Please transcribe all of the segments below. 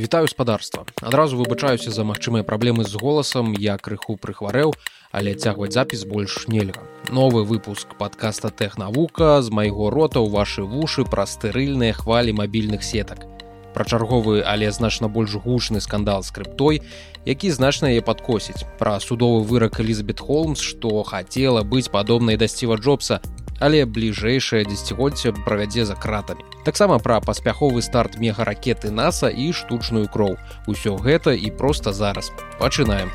Вітаю спадарства. Адразу выбачаюся за магчымыя праблемы з голасам, я крыху прыхварэў, але цягваць запіс больш нельга. Новы выпуск падкаста тэхнавука з майго рота ў вашы вушы пра стэрыльныя хвалі мабільных сетак. Пра чарговы, але значна больш гучны скандал з крыптой, які значна яе падкосіць. Пра судовы вырак Элізабет Холмс, што хацела быць падобнай да сціва Джобса, але бліжэйшае дзесяцігоддзе правядзе за кратамі. Таксама пра паспяховы старт мегаракеты NASAа і штучную кроў. Усё гэта і проста зараз. Пачынаем.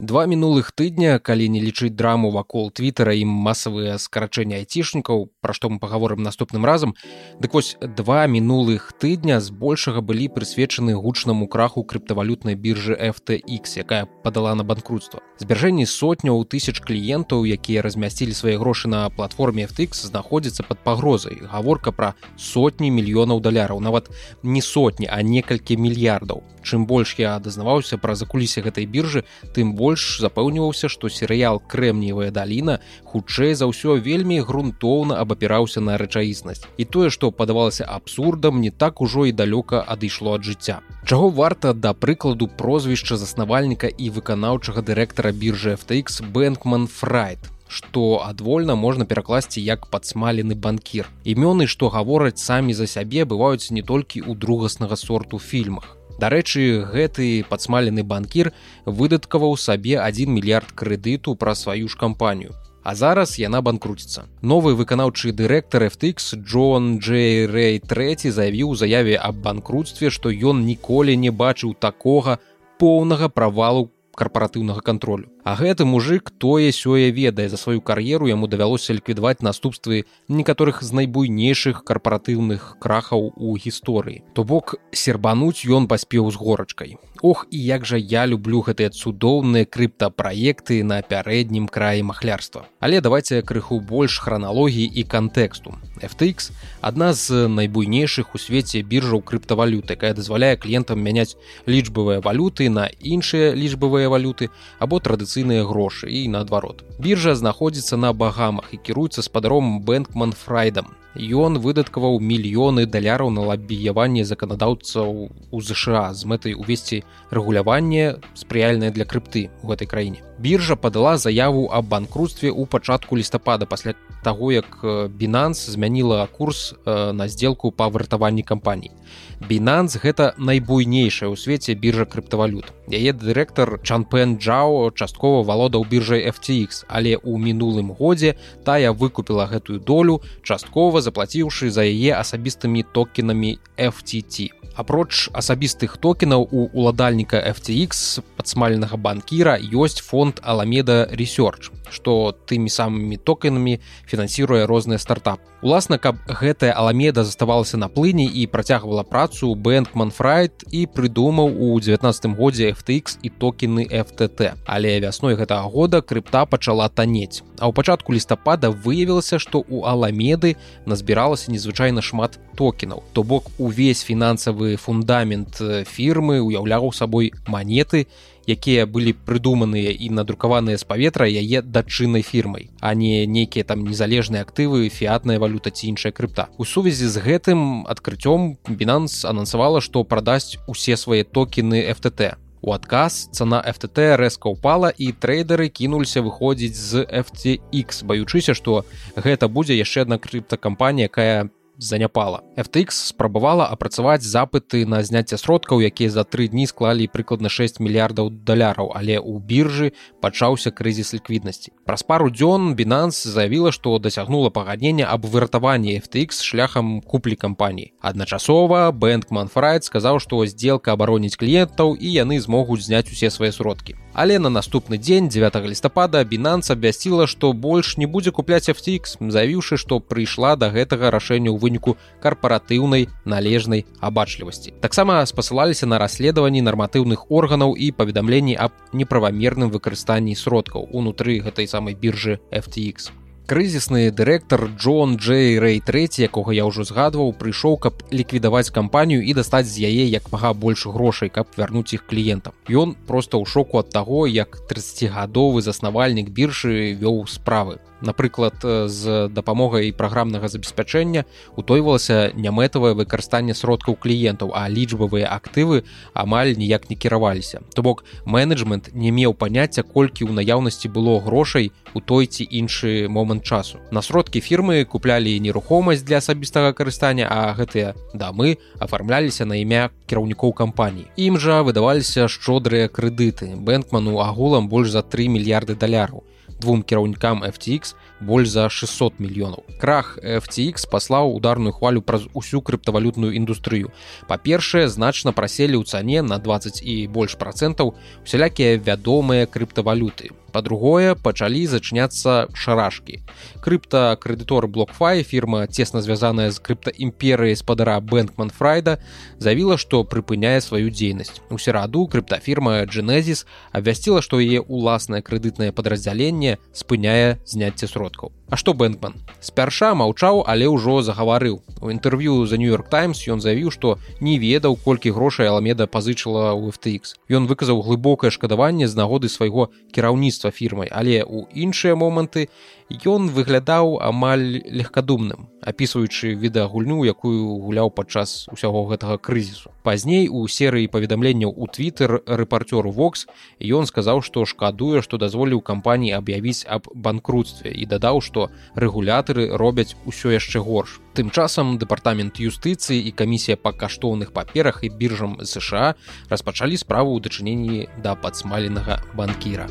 Два мінулых тыдня, калі не лічыць драму вакол твиттера і масавыя скарачэння айцішнікаў, пра што мы пагаворым наступным разам, дык вось два мінулых тыдня збольшага былі прысвечаны гучнаму краху крыптавалютнай біржы FTX, якая падала на банкрутства. Збяржэнні сотняў тысяч кліентаў, якія размясцілі свае грошы на платформе FTX знаходзіцца пад пагрозай. гаворка пра сотні мільёнаў даляраў, нават не сотні, а некалькі мільярдаў. Чым больш я дазнаваўся пра закулісе гэтай біржы, тым больш запэўніваўся, што серыял крэмніевая даліна хутчэй за ўсё вельмі грунтоўна абапіраўся на рэчаіснасць. І тое, што падавалася абсурдам, не так ужо і далёка адышло ад жыцця. Чаго варта да прыкладу прозвішча заснавальніка і выканаўчага дырэктара біржы FTX Бэнкман Фрайт што адвольна можна перакласці як падсмалены банкір. Імёны, што гавораць самі за сябе бываюць не толькі ў другаснага сорту фільмах. Дарэчы, гэты падсмалены банкір выдаткаваў сабе 1 мільярд крэдыту пра сваю ж кампанію. А зараз яна банкруціцца. Новы выканаўчы дырэктар FTX Джон Джей Рэй III заявіў у заяве аб банкрутстве, што ён ніколі не бачыў такога поўнага правалу карпаратыўнага кантролю. А гэты мужик тое сёе ведае за сваю кар'еру яму давялося ліквідаваць наступствы некаторых з найбуйнейшых карпаратыўных крахаў у гісторыі. То бок сербануць ён паспеў з горачкай. Ох і як жа я люблю гэтыя цудоўныя крыптапраекты на пярэднім краі махлярства. Але давайте крыху больш храналогіі і кантэксту. FTX адна з найбуйнейшых у свеце біржаў крыптавалюты, якая дазваляе кліентам мяняць лічбавыя валюты на іншыя лічбавыя валюты або традыцыйныя грошы і наадварот. Біржа знаходзіцца на багамах і кіруецца спадаром бэнкман фрайдам ён выдаткаваў мільёны даляраў на лабіяванне заканадаўцаў у ЗША з мэтай увесці рэгуляванне спрыяльнае для крыпты ў гэтай краіне. Біржа падала заяву аб банкрутстве ў пачатку лістапада пасля таго, як Бінанс змяніла курс на сделку па выратаванні кампаній. Бінанс гэта найбуйнейшая ў свеце біржа крыптавалют. Яе дырэктар Чанпен Джао часткова валодаў біржай FTX, але ў мінулым годзе тая выкупіла гэтую долю часткова заплаціўшы за яе асабістымі токенамі FTT. Апроч асабістых токенаў у уладальніка FTX падсмаленага банкіра ёсць фонд Аламеда Research што тымі самымі токенамі фінансіруе розныя стартап. Уласна, каб гэтая аламеда заставалася на плыні і працягвала працу Бэнкман Фрайт і прыдумаў у 19 годзе FTX і токены FTT. Але вясной гэтага года крыпта пачала танець. А ў пачатку лістапада выявілася, што ў аламеды назбіралася незвычайна шмат токенаў. То бок увесь фінансавы фундамент фірмы уяўляў сабой манеты, якія былі прыдуманыя і надрукаваныя з паветра яе дачыннай фірмай а не нейкія там незалежныя актывы фіатная валюта ці іншая крыпта. У сувязі з гэтым адкрыццём бінанс анансавала што прадасць усе свае токены FTT У адказ цана FTT рэзка ўпала і трейдеры кінуліся выходзіць з FTX баючыся што гэта будзе яшчэ адна крыптакампанія якая заняпала. FTX спрабавала апрацаваць запыты на зняцце сродкаў, якія за тры дні склалі прыкладна 6 мільярдаў даляраў, але ў біржы пачаўся крызіс ліквіднасці. Праз пару дзён Бінанс заявіла, што дасягнула пагаднення аб выратаванні FTX шляхам куплі кампаній. Адначасова Бэнкман Фрайт сказаў, што здзелка абароніць кліентаў і яны змогуць зняць усе свае сродкі. Але на наступны дзень 9 лістапада Бінанс абвясціла, што больш не будзе купляць FTX, заявіўшы, што прыйшла да гэтага рашэння ў выніку карпаратыўнай належнай абачлівасці. Таксама спасылаліся на расследаванні нарматыўных органаў і паведамленні аб неправамерным выкарыстанні сродкаў унутры гэтай самай біржы FTX крызісны дырэктар Джон Джей Рэй III, якога я ўжо згадваў, прыйшоў, каб ліквідаваць кампанію і дастаць з яе як мага больш грошай, каб вярнуць іх кліентам. Ён проста ў шоку ад таго, як 30гадовы заснавальнік біршы вёў справы. Напрыклад з дапамогай праграмнага забеспячэння утойвалася нямэтавае выкарыстанне сродкаў кліентаў а лічбавыя актывы амаль ніяк не кіраваліся. То бок менеджмент не меў паняцця колькі ў наяўнасці было грошай у той ці іншы момант часу. На сродкі фірмы куплялі нерухомасць для асабістага карыстання а гэтыя дамы афармляліся на імя кіраўнікоў кампаній ім жа выдаваліся шчодрыя крэдыты бэнкману агулам больш за 3 мільярды даляраў двум кіраўнікам FTX больш за 600 мільёнаў. Крах FTX паслаў ударную хвалю праз усю крыптавалютную індустрыю. Па-першае, значна праселі ў цане на 20 і больш працэнтаў усялякія вядомыя крыптавалюты па-другое пачалі зачыняцца шарашкі. Крыпта крэдытор блокфай фірма цесна звязаная з крыптаімперыяй спадара бэнкман фрайда заявіла што прыпыняе сваю дзейнасць. У сераду крыптафірма дженезіс абвясціла што яе уласнае крэдытнае падраздзяленне спыняе зняцце сродкаў А што бэнкман? Спярша маўчаў але ўжо загаварыў. У інтэрв'ю за нью-йорк таймс ён заявіў што не ведаў колькі грошай аламеда пазычыла ў FTX ён выказаў глыбокае шкадаванне з нагоды свайго кіраўніцтва фірмай але ў іншыя моманты ён выглядаў амаль легкадумным апісваючы відэагульню якую гуляў падчас усяго гэтага крызісу. Пазней у серыі паведамленняў у твиттер рэпарцёру вокс ён сказаў што шкадуе што дазволіў кампаніі аб'явіць аб банкрутстве і дадаў што рэгулятары робяць усё яшчэ горш. Тым часам дэпартамент юстыцыі і камісія па каштоўных паперах і біржам ЗША распачалі справу ў дачыненні да падсмаленага банкіра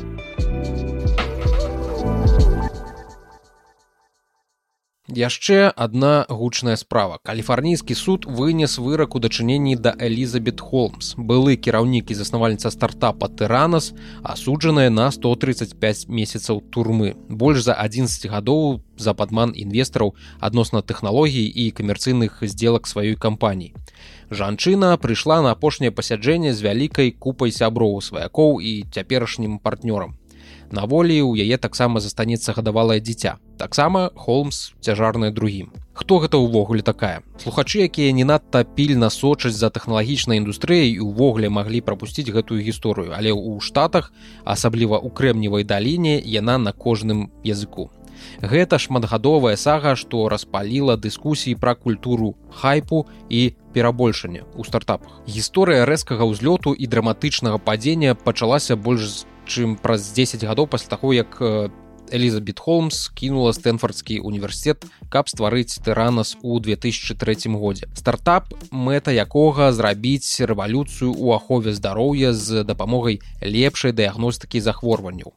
яшчэ одна гучная справа. Каліфарнійскі суд вынес вырак у дачыненні да элізабет холмс былы кіраўнік і заснавальніца стартапа тыранас асуджаная на 135 месяцаў турмы. Больш за 11 гадоў за падман інвестараў адносна тэхналогій і камерцыйных сделак сваёй кампаніі. Жанчына прыйшла на апошняе пасяджэнне з вялікай купай сяброў сваякоў і цяперашнім партнёрам на волі ў яе таксама застанецца гадавалае дзіця. Таксама холмс цяжарная другім. Хто гэта ўвогуле такая? Слухачы якія не надта пільна сочаць за тэхналагічнай індустрыяй і ўвогуле маглі прапусціць гэтую гісторыю але ў штатах асабліва ў крэмневай даліне яна на кожным языку. Гэта шматгадовая сага, што распаліла дыскусіі пра культуру хайпу і перабольшання ў стартапах. Гісторыя рэзкага ўзлёту і драматычнага падзення пачалася больш чым праз 10 гадоў пасля таго як Элізабет Холмс кінула стэнфордскі універсітет, каб стварыць тэранас у 2003 годзе. Стартап мэта якога зрабіць рэвалюцыю ў ахове здароўя з дапамогай лепшай дыягностыкі захворванняў.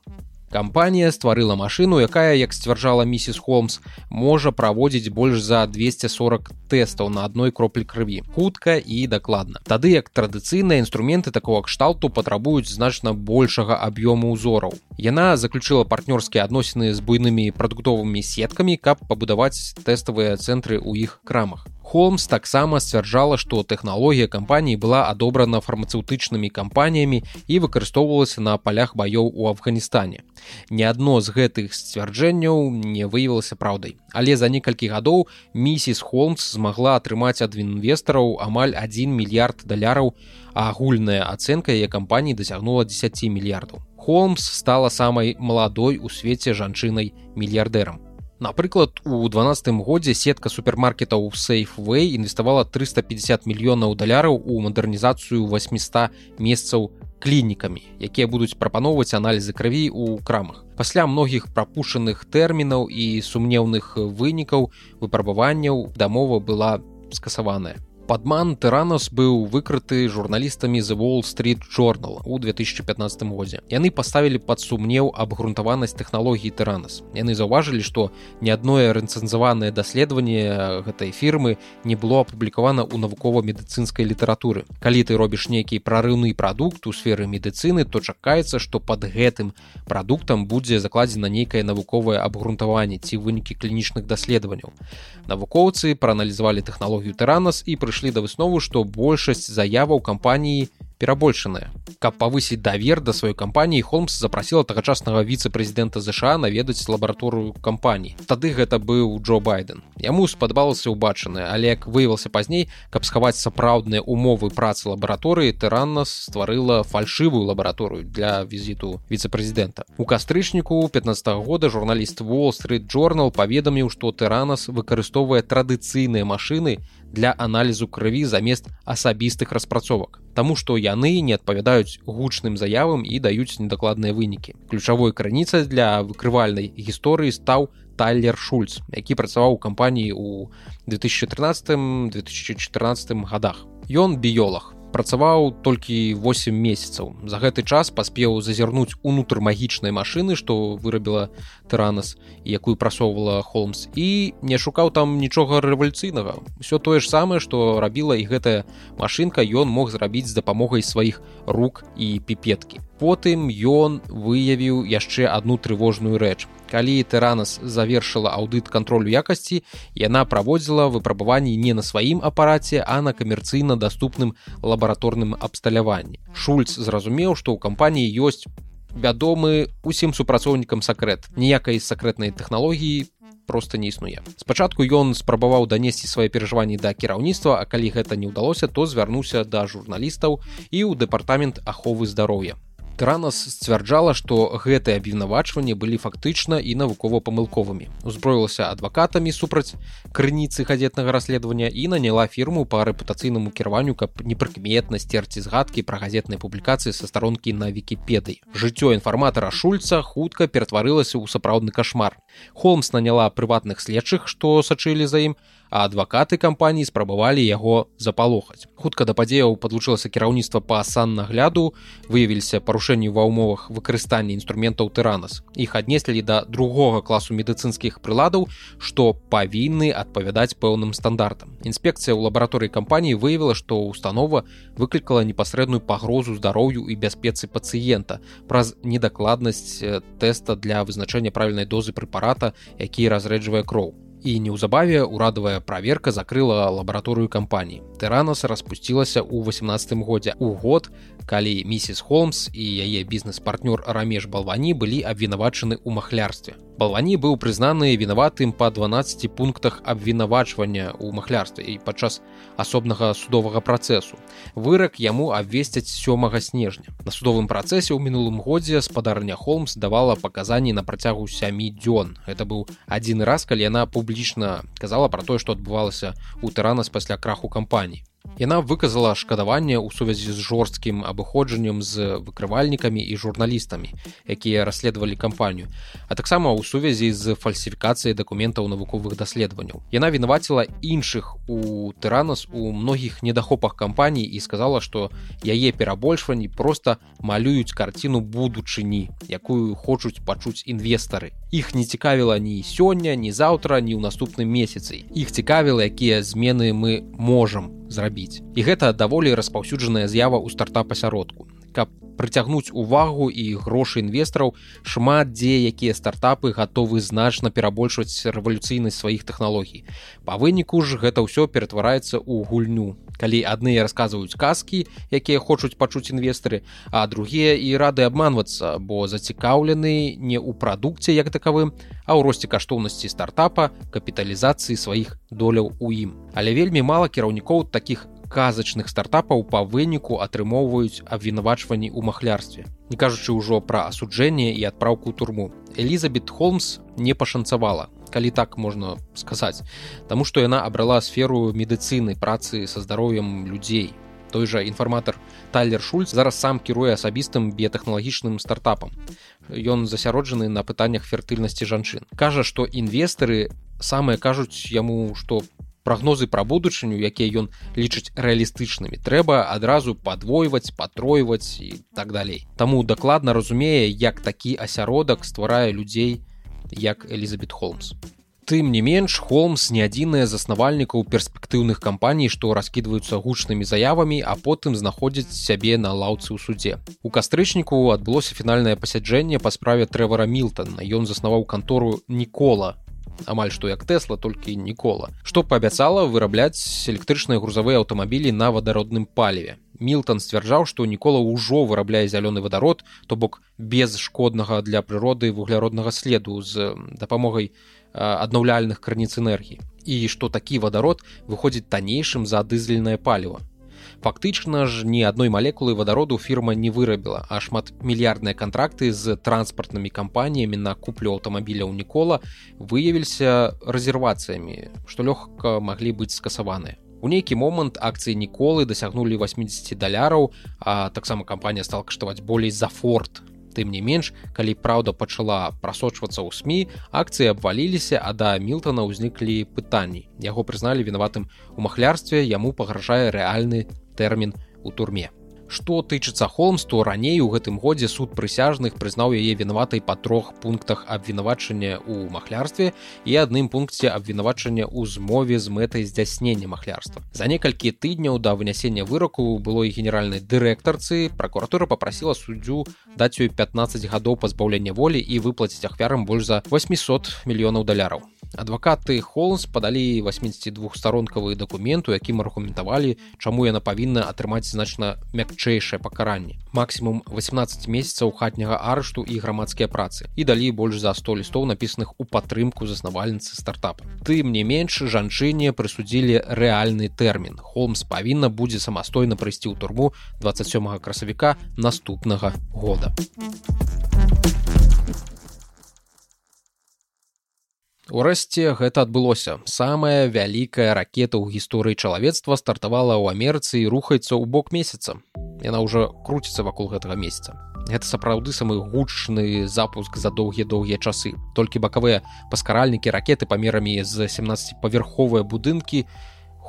Кампанія стварыла машыну, якая, як сцвярджала місіс Холмс, можа праводзіць больш за 240 тэстаў на адной кроплі крыві. хутка і дакладна. Тады як традыцыйныя інструменты такого кшталту патрабуюць значна большага аб'ёму ўзораў. Яна заключыла партнёрскія адносіны з буйнымі прадуктовымі сеткамі, каб пабудаваць тэставыя цэнтры ў іх крамах. Холмс таксама сцвярджала, што тэхналогія кампаніі была адобрана фармацэўтычнымі кампаніямі і выкарыстоўвалася на палях баёў у Афганістане. Ні адно з гэтых сцвярджэнняў не выявілася праўдай. Але за некалькі гадоў місіс Холмс змагла атрымаць ад інвестараў амаль 1 мільярд даляраў, а агульная ацэнка яе кампаніі дасягнула 10 мільярдаў. Холмс стала самай маладой у свеце жанчынай мільярдэрам. Напрыклад, у 12 годзе сетка супермаркетаў Сейфway інвеставала 350 мільёнаў даляраў у мадэрнізацыю 800 месцаў клінікамі, якія будуць прапаноўваць аналізы крыві ў крамах. Пасля многіх прапушаных тэрмінаў і сумнеўных вынікаў выпрабаванняў дамова была скасаваная падман тыранос быў выкрыты журналістамі the wall street journal у 2015 годзе. Яны паставілі пад сумнеў абгрунтаванасць тэхналогіі тыранос яны заўважылі што ні адное рэцэнзаванае даследаванне гэтай фірмы не было апублікавана ў навукова-медыцынскай літаратуры. Калі ты робіш нейкі прарыўны прадукт у сферы медыцыны то чакаецца што под гэтым прадуктам будзе закладзена нейкае навуковае абгрунтаванне ці вынікі клінічных даследаванняў. Навукоўцы прааналізавалі тэхналогію тыранос і прыйшлі прыйшлі да выснову што большасць заяваў кампаніі перабольшаная каб павысіць давер да сваёй кампаніі холмс запрасіла тагачаснага віцэ-прэзідэнта ЗША наведаць лабараторыю кампаній тады гэта быў Джо байден. Яму спадабалася ўбачанае але як выявілася пазней каб схаваць сапраўдныя умовы працы лабараторыі тыранна стварыла фальшывую лабараторыю для візіту віцэ-прэзідэнта. У кастрычніку 15 -го года журналіст wall street journal паведаміў што тэранас выкарыстоўвае традыцыйныя машины для аналізу крыві замест асабістых распрацовак Таму што яны не адпавядаюць гучным заявам і даюць недакладныя вынікі ключавой крыніцай для выкрывальнай гісторыі стаў тайлер шульц які працаваў у кампаніі ў 2013 2014 годах. Ён біёлог працаваў толькі 8 месяцаў. За гэты час паспеў зазірнуць унутр магічнай машыны што вырабіла тыранас якую прасоўвала холмс і не шукаў там нічога рэвалюцыйнага. Все тое ж самае што рабіла і гэтая машынка ён мог зрабіць з дапамогай сваіх рук і піпеткі. Потым ён выявіў яшчэ одну трывожную рэч калі тэранас завершыла аўдыт кантролю якасці яна праводзіла выпрабаванні не на сваім апараце а на камерцыйна даступным лабараторным абсталяванні шульц зразумеў што ў кампаніі ёсць вядомы усім супрацоўнікам сакрэт. Ніякай сакрэтнай тэхналогіі просто не існуе. Спачатку ён спрабаваў данесці свае перажыванні да кіраўніцтва а калі гэта не ўдалося то звярнуўся да журналістаў і ў дэпартамент аховы здароўя Транас сцвярджала, што гэтыя абвінавачванні былі фактычна і навукова-памылковымі. Узброілася адвакатамі супраць крыніцы газетнага расследавання і наняла фірму па рэпутацыйнаму кіраванню, каб непрыкметна сцерці згадкі пра газетнай публікацыі са старонкі на вікіпедыі. Жыццё інфарматара шульца хутка ператварылася ў сапраўдны кашмар. Холмс наняла прыватных следчых, што сачылі за ім, а адвакаты кампаніі спрабавалі яго запалохаць. Хутка да падзеяў падлучылася кіраўніцтва па саннагляду, выявіліся парушэнні ва ўмовах выкарыстання інструментаў тыранас. Іх аднеслі да другога класу медыцынскіх прыладаў, што павінны адпавядаць пэўным стандартам. Інспекцыя ў лабараторыі кампаніі выявіла, што ўстанова выклікала непасрэдную пагрозу здароўю і бяспецы пацыента праз недакладнасць тэста для вызначэння правільнай дозы прэпарата, які разрэджвае кроў і неўзабаве урадавая праверка закрыла лабараторыю кампаніі. Тэранас распусцілася ў 18 годзе у год, калі місіс Холмс і яе бізнес-партнёр рамеж балвані былі абвінавачаны ў махлярстве. Балвані быў прызнаны вінаватым па 12 пунктах абвінавачвання ў махлярстве і падчас асобнага судовага працэсу. Вырак яму абвесцяць сёмага снежня. На судовым працэсе ў мінулым годзе спадарня Холмс давала паказанні на працягу сямі дзён. Гэта быў адзіны раз, калі яна публічна казала пра тое, што адбывалася ў тэранас пасля краху кампаній. Яна выказала шкадаванне ў сувязі з жорсткім абыходжаннем з выкрывальнікамі і журналістамі, якія расследавалі кампанію, а таксама ў сувязі з фальсіфікацыяй дакументаў навуковых даследаванняў. Яна вінаваціла іншых у тыранас у многіх недахопах кампаній і сказала, што яе перабольшванні проста малююць карціну будучыні, якую хочуць пачуць інвестары. Іх не цікавіла ні сёння, ні заўтра, ні ў наступным месяцы. Іх цікавіла, якія змены мы можам зрабіць. І гэта даволі распаўсюджаная з'ява ў стартап-асяродку. Каб прыцягнуць увагу і грошы інвестараў, шмат дзе якія стартапы гатовы значна перабольшваць рэвалюцыйнасць сваіх тэхналогій. Па выніку ж гэта ўсё ператвараецца ў гульню. Калі адныя расказваюць казкі, якія хочуць пачуць інвестары, а другія і рады абманвацца, бо зацікаўлены не ў прадукце як такавым, а ў росце каштоўнасці стартапа, капіталізацыі сваіх доляў у ім. Але вельмі мала кіраўнікоў такіх казачных стартапаў па выніку атрымоўваюць абвінавачванні ў махлярстве. Не кажучы ўжо пра асуджэнне і адпраўку турму. Элізабет Холмс не пашанцавала, калі так можна сказаць, Таму што яна абрала сферу медыцыны працы са здароўем людзей. Той жа інфарматар Тайлер Шульц зараз сам кіруе асабістым біятэхналагічным стартапам. Ён засяроджаны на пытаннях фертыльнасці жанчын. Кажа, што інвестары самыя кажуць яму, што прагнозы пра будучыню якія ён лічыць рэалістычнымі трэба адразу падвойваць патройваць і так далей Таму дакладна разумее як такі асяродак стварае людзей як Элізабет Холмс. Тым не менш холмс не адзіныя заснавальнікаў перспектыўных кампаній што раскідваюцца гучнымі заявамі а потым знаходзяць сябе на лаўцы ў суде у кастрычніку адбылося фінальнае пасяджэнне па справе трэвара милтона ён заснаваў кантору нікола амаль што як тэсла толькі нікола што паабяцала вырабляць электрычныя грузавыя аўтамабілі на вадародным паліве. Милтон сцвярджаў што нікола ўжо вырабляе зялёны вадарод то бок без шкоднага для прыроды вугляроднага следу з дапамогай аднаўляльных крыніц энергіі. І што такі вадарод выходзіць таннейшым за дызельнае паліва фактычна ж ні адной малекулы вадароду фірма не вырабіла а шмат мільярдныя кантракты з транспартнымі кампаніямі на куплю аўтамабіляў нікола выявіліся рэзервацыямі што лёгка маглі быць скасаваныя У нейкі момант акцыі ніколы дасягнулі 80 даляраў а таксама кампанія стала каштаваць болей за форт Тым не менш, калі праўда пачала прасочвацца ў сМ, акцыі абваліліся, а да мілтона ўзніклі пытанні. Яго прызналі вінаватым у махлярстве, яму пагражае рэальны тэрмін у турме. Што тычыцца Холмс, то раней у гэтым годзе суд прысяжных прызнаў яе вінаватай па трох пунктах абвінавачання ў махлярстве і адным пункце абвінавачання ў змове з мэтай здзяснення махлярства. За некалькі тыдняў да вынясення выраку было і генеральнай дырэктарцы пракуратура попрасіла суддзю даць ёй 15 гадоў пазбаўлення волі і выплаціць ахвярам больш за 800 мільёнаў даляраў адвакаты холмс падалі 82 старонкавы дакумент у якім аргументавалі чаму яна павінна атрымаць значна мякчэйшае пакаранне. Максімум 18 месяцаў хатняга арышту і грамадскія працы. І далі больш за 100 лістоў напісаных у падтрымку заснавальніцы стартапа. Тым не менш жанчыне прысудзілі рэальны тэрмін. Холмс павінна будзе самастойна прыйсці ў турму 27 красавіка наступнага года. у Урэшце гэта адбылося. Самая вялікая ракета ў гісторыі чалавецтва стартавала ў Амерыцы і рухаецца ў бок месяца. Яна ўжо круціцца вакол гэтага месяца. Гэта сапраўды самы гучны запуск за доўгія доўгія часы. Толькі бакавыя паскаральнікі ракеты памерамі з 17павярховыя будынкі,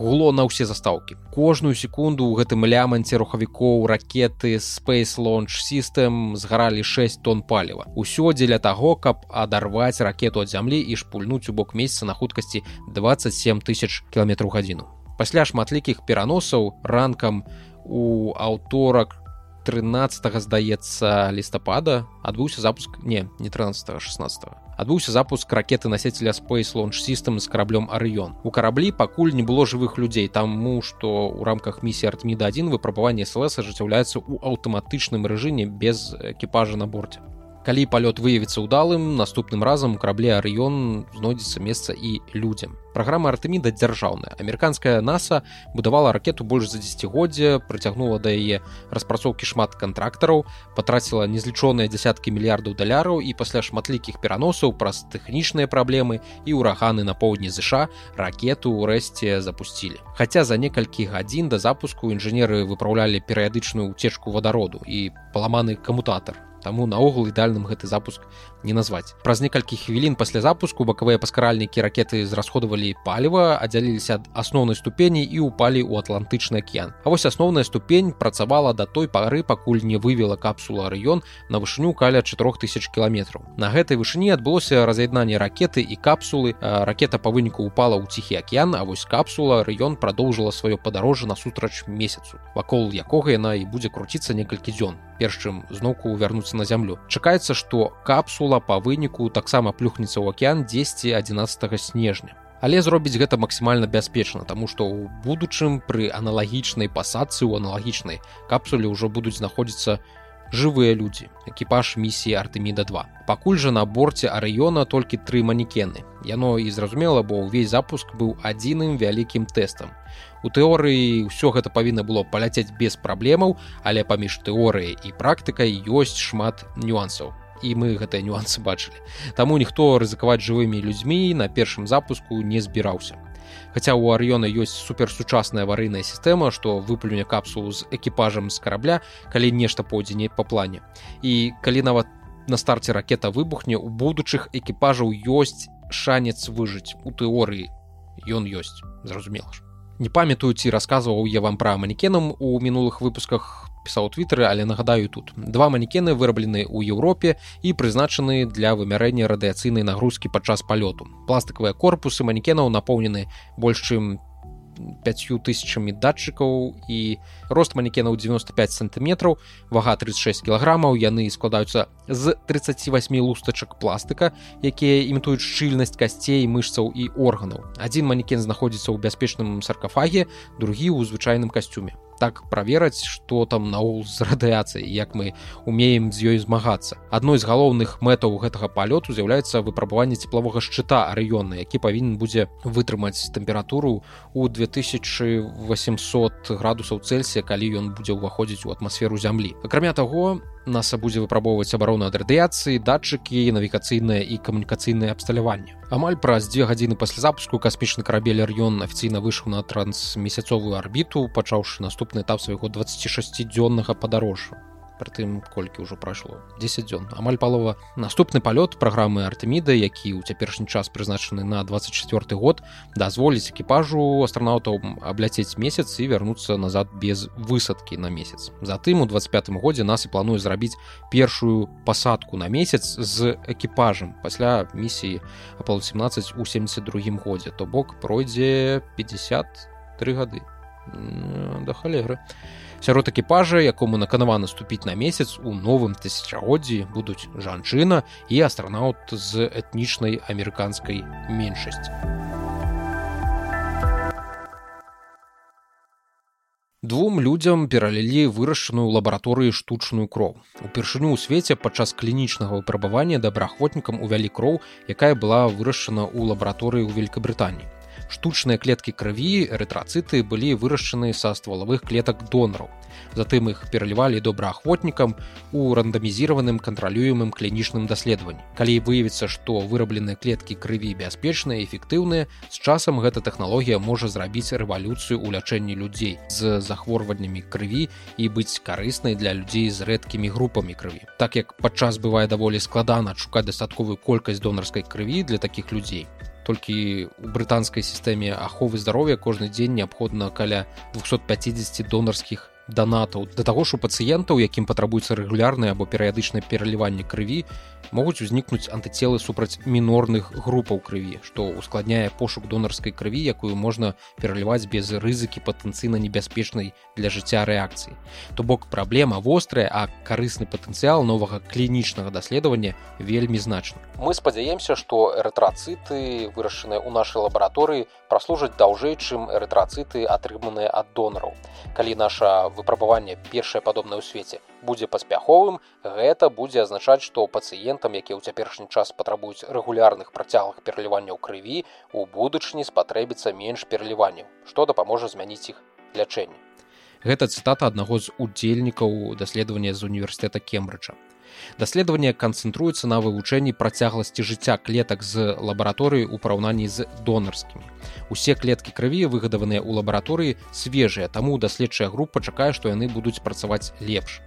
гуло на ўсе застаўкі. Кожную секунду ў гэтым ляманце рухавікоў ракеты space launch system згаралі 6 тонн паліва. Усё дзеля таго каб адарваць ракету ад зямлі і шпульнуць у бок месяца на хуткасці 27 тысяч кіламетраў гадзіну. Пасля шматлікіх пераносаў ранкам у аўторак 13 здаецца лістапада адбыўся запуск не не 13 16 адбыўся запуск ракеты насецеля space launch system з караблём арыён у караблі пакуль не было жывых людзей таму што ў рамках місіі артміда 1 выпрабаванне слс ажыццяўляецца ў аўтаматычным рэжыме без экіпажа на борце калі палёт выявіцца ўдалым наступным разам карабле арыён знойдзецца месца і людзям праграма артеміда дзяржаўная амерыканская наса будавала ракету больш за дзегоддзя прыцягнула да яе распрацоўкі шмат кантрактараў патраціла незлічоныя дзясяткі мільярдаў даляраў і пасля шматлікіх пераносаў праз тэхнічныя праблемы і ўраганы на поўдні ЗША ракету ўрэшце запусцілі хаця за некалькі гадзін да запуску інжынеры выпраўлялі перыядычную уцечку вадароду і паламаны камутатор Таму наогул ідальным гэты запуск не назваць. Праз некалькі хвілін пасля запуску бакавыя паскаральнікі ракеты зрасходавалі паліва, аддзяліліся ад асноўнай ступені і ўпалі ў атлантычны акіян. А вось асноўная ступень працавала да той пары, пакуль не вывела капсула раён на вышыню каля 4000 кіламетраў. На гэтай вышыні адбылося раз'яднанне ракеты і капсулы. ракета па выніку упала ў ціхі акіян, а вось капсула раён прадоўжыла сваё падарожжа насустрач месяцу. Вакол якога яна і будзе круціцца некалькі дзён. Перш чым зноўку вярнуцца на зямлю. Чакаецца, што капсула па выніку таксама плюхнецца ў акеан 10 11 снежня. Але зробіць гэта максімальна бяспечна таму што ў будучым пры аналагічнай пасадцы ў аналагічнай капсуле ўжо будуць знаходзіцца жывыя людзі. Экіпаж місіі артеміда 2 пакуль жа на борце арыёна толькі тры манекены. Яно і зразумела бо ўвесь запуск быў адзіным вялікім тэстам у тэорыі ўсё гэта павінна было паляцець без праблемаў але паміж тэорыяй і практыкай ёсць шмат нюансаў і мы гэтыя нюансы бачылі. Таму ніхто рызыкаваць жывымі людзьмі на першым запуску не збіраўся. Хаця у арыёна ёсць суперсучасная аварыйная сістэма, што выплюне капсулу з экіпажам з карабля, калі нешта пойдзе не па плане. І калі нават на старце ракета выбухне, у будучых экіпажаў ёсць шанец выжыць у тэорыі. Ён ёсць, зразумела ж. Не памятаю ці расказваў я вам пра манекенам у мінулых выпусках пісаў твиттеры але нагадаю тут. Два манекены выраблены ў Еўропе і прызначаны для вымярэння радыяцыйнай нагрузкі падчас палёту. Пластикавыя корпусы манекенаў напоўнены больш чым пятью тысячами датчыкаў і рост манекенаў 95 сантиметраў вага 36 кілаграмаў яны складаюцца з 38 лустачак пластыка якія імітуюць шчыльнасць касцей мышцаў і органаў. Адзін манекен знаходзіцца ў бяспечным саркафаге другі ў звычайным касцюме так правераць што там наул з радыяцыяй як мы умеем з ёй змагацца. Адной з галоўных мэтаў гэтага палёту з'яўляецца выпрабаванне цеплавога шчыта арыёна які павінен будзе вытрымаць тэмпературу у 2800 градусаў цельсія калі ён будзе ўваходзіць у атмасферу зямлі. Акрамя таго наса будзе выпрабоўваць абарону ад радыяцыі датчыкі навігацыйнае і камунікацыйнае абсталяванне амаль праз дзве гадзіны пасля запуску касмічны карабель ар'ён афіцыйна выйшаў на трансмесяцовую арбіту пачаўшы наступны этап свайго 26 дзённага падарожжа прытым колькі ўжо прайшло. 10 дзён. Амаль палова. Наступны палёт праграмы артеміда які ў цяперашні час прызначаны на 24 год дазволіць экіпажу астранаўтаў абляцець месяц і вярнуцца назад без высадкі на месяц. Затым у 25 годзе нас і плануе зрабіць першую пасадку на месяц з экіпажам пасля місіі апал 17 у 72 годзе. То бок пройдзе 53 гады. Да халеры а сярод экіпажа якому наканавана ступіць на месяц у новым тысячагоддзі будуць жанчына і астранаўт з этнічнай амерыканскай меншасці. Двум людзям пералілі вырашаную лабараторыі штучную кроў. Упершыню ў свеце падчас клінічнага выпрабавання добраахвотнікам увялі кроў якая была вырашана ў лабараторыі ў великкабрытаніі штучныя клеткі крыві эрытрацыты былі вырашчаны са ствалавых клетак донараў затым іх пералівалі добраахвотнікам у рандамізіраваным кантралюемым клінічным даследаванні калі выявіцца што вырабленыя клеткі крыві бяспечныя эфектыўныя з часам гэта тэхналогія можа зрабіць рэвалюцыю ў лячэнні людзей з захворваннямі крыві і быць карыснай для людзей з рэдкімі групамі крыві так як падчас бывае даволі складана адшукаць дастатковую колькасць донарскай крыві для такіх людзей толькі у брытанскай сістэме аховы здароўя кожны дзень неабходна каля 250 донарскіх данатаў да таго ж у пацыентаў якім патрабуецца рэгулярнае або перыядычнае пераліванне крыві могуць узнікнуць антыцелы супраць мінорных групаў крыві што ускладняе пошук донарскай крыві якую можна пераліваць без рызыкі патэнцыйна небяспечнай для жыцця рэакцыі то бок праблема вострая а карысны патэнцыял новага клінічнага даследавання вельмі значна мы спадзяемся што эрытрацыты вырашаныя ў нашай лабараторыі праслужаць даўжэй чым эрытрацыты атрыманыя ад донараў калі наша выпрабаванне першае падобнае ў свеце будзе паспяховым гэта будзе азначаць што пацыентам якія ў цяперашні час патрабуюць рэгулярных працяглых пераліванняў крыві у будучыні спатрэбіцца менш пераліванняў што дапаможа змяніць іх лячэнне. Гэта цытата аднаго з удзельнікаў даследавання з універсітэта кембрыджа даследаванне канцэнтруецца на вывучэнні працягласці жыцця клетак з лабараторыі ў параўнанні з донарскімі. Усе клеткі крыві выгадаваныя ў лабараторыі свежыя таму даследчая група чакае што яны будуць працаваць лепш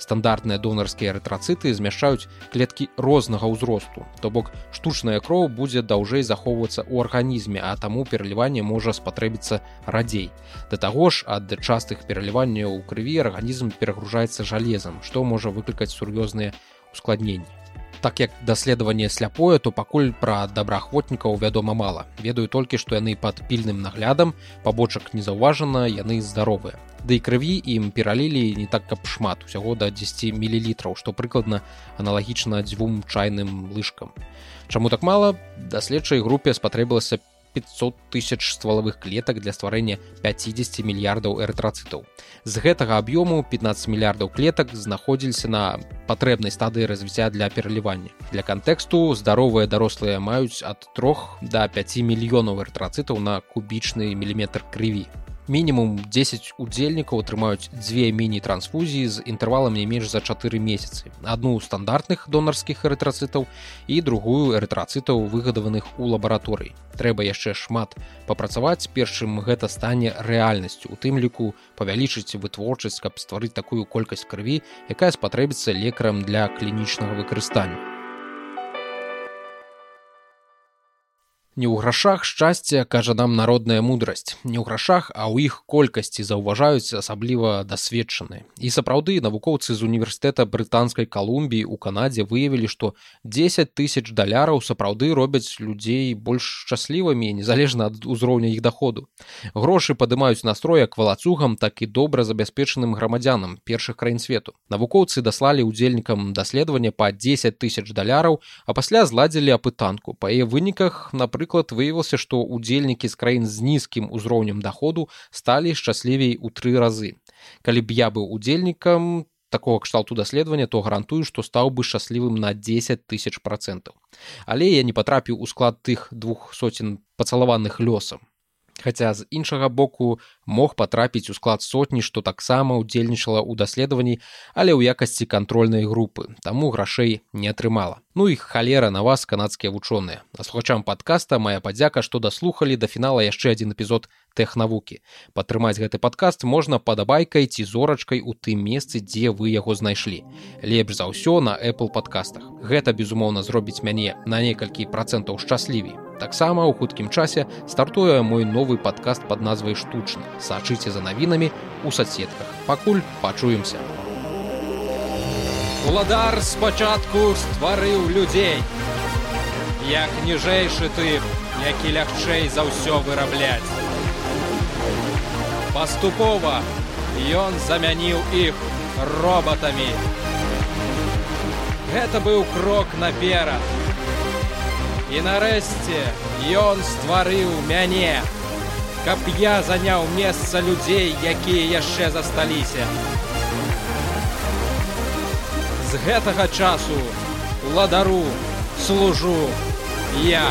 стандартныя донарскія эрытрацыты змяшчаюць клеткі рознага ўзросту. То бок штучная кроў будзе даўжэй захоўвацца ў арганізме а таму пераліванне можа спатрэбіцца радзей. Да таго ж ад частых пераліванняў у крыві арганізм перагружаецца жалезам што можа выклікаць сур'ёзныя ускладненні так як даследаванне сляпое то пакуль пра добраахвотнікаў вядома мала. Ведаю толькі што яны пад пільным наглядам пабочак не заўважана яны здаровыя. Да і крыві ім пералілі не так каб шмат усяго да 10 мілілітраў што прыкладна аналагічна дзвюм чайным лыжкам. Чаму так мала даследчай групе спатрэбілася 500 тысяч ствалавых клетак для стварэння 50 мільярдаў эрытрацытаў. З гэтага аб'ёму 15 мільярдаў клетак знаходзіліся на патрэбнай стадыі развіцця для пералівання. Для кантэксту здаровыя дарослыя маюць ад трох да 5 мільёнаў эрытрацытаў на кубічны міліметр крыві мінімум 10 удзельнікаў атрымаюць дзве міні-трансфузіі з інтэрвалам не менш за чатыры месяцы адну стандартных донарскіх эрытрацытаў і другую эрытрацытаў выгадаваных у лабараторыі трэба яшчэ шмат папрацаваць першым гэта стане рэальнасцю. У тым ліку павялічыць вытворчасць каб стварыць такую колькасць крыві якая спатрэбіцца лекарам для клінічнага выкарыстання Не ў грашах шчасце кажа нам народная мудрасць не ў грашах а ў іх колькасці заўважаюць асабліва дасведчаны. І сапраўды навукоўцы з універсітэта брытанскай калумбіі у канадзе выявілі што 10 тысяч даляраў сапраўды робяць людзей больш шчаслівымі незалежна ад узроўня іх даходу. Грошы падымаюць настроя к валацугам так і добра забяспечаным грамадзянам першых краін свету. Навукоўцы даслалі удзельнікам даследавання па 10 тысяч даляраў а пасля зладзілі апытанку. Па яе выніках напрыклад напрыклад выявілася што удзельнікі з краін з нізкім узроўнем даходу сталі шчаслівей у тры разы. Калі б я быў удзельнікам такого кшталту даследавання то гарантую што стаў бы шчаслівым на 10 тысяч процентаў але я не патрапіў у склад тых двух соцен пацалаваных лёсам Хаця з іншага боку мог патрапіць у склад сотні, што таксама ўдзельнічала ў даследаванні, але ў якасці кантрольнай групы, таму грашэй не атрымала. Ну і халера на вас канадскія вучоныя. А слухачам падкаста моя падзяка, што даслухалі да фінала яшчэ адзін эпізод тэхнавукі. Падтрымаць гэты падкаст можна падабайкай ці зорачкай у тым месцы, дзе вы яго знайшлі. Лепш за ўсё на Apple падкастах. Гэта, безумоўна, зробіць мяне на некалькі працэнтаў шчаслівей. Таксама ў хуткім часе стартуе мой новы падкаст пад назвай штучны. Сачыце за навінамі ў соцсетках. Пакуль пачуемся. Уладар спачатку стварыў людзей. Як ніжэйшы ты, які лягчэй за ўсё вырабляць. Паступова ён замяніў іх роботамі. Гэта быў крок наперад І нарэшце ён стварыў мяне, каб я заняў месца людзей, якія яшчэ засталіся. З гэтага часу ладару служу я.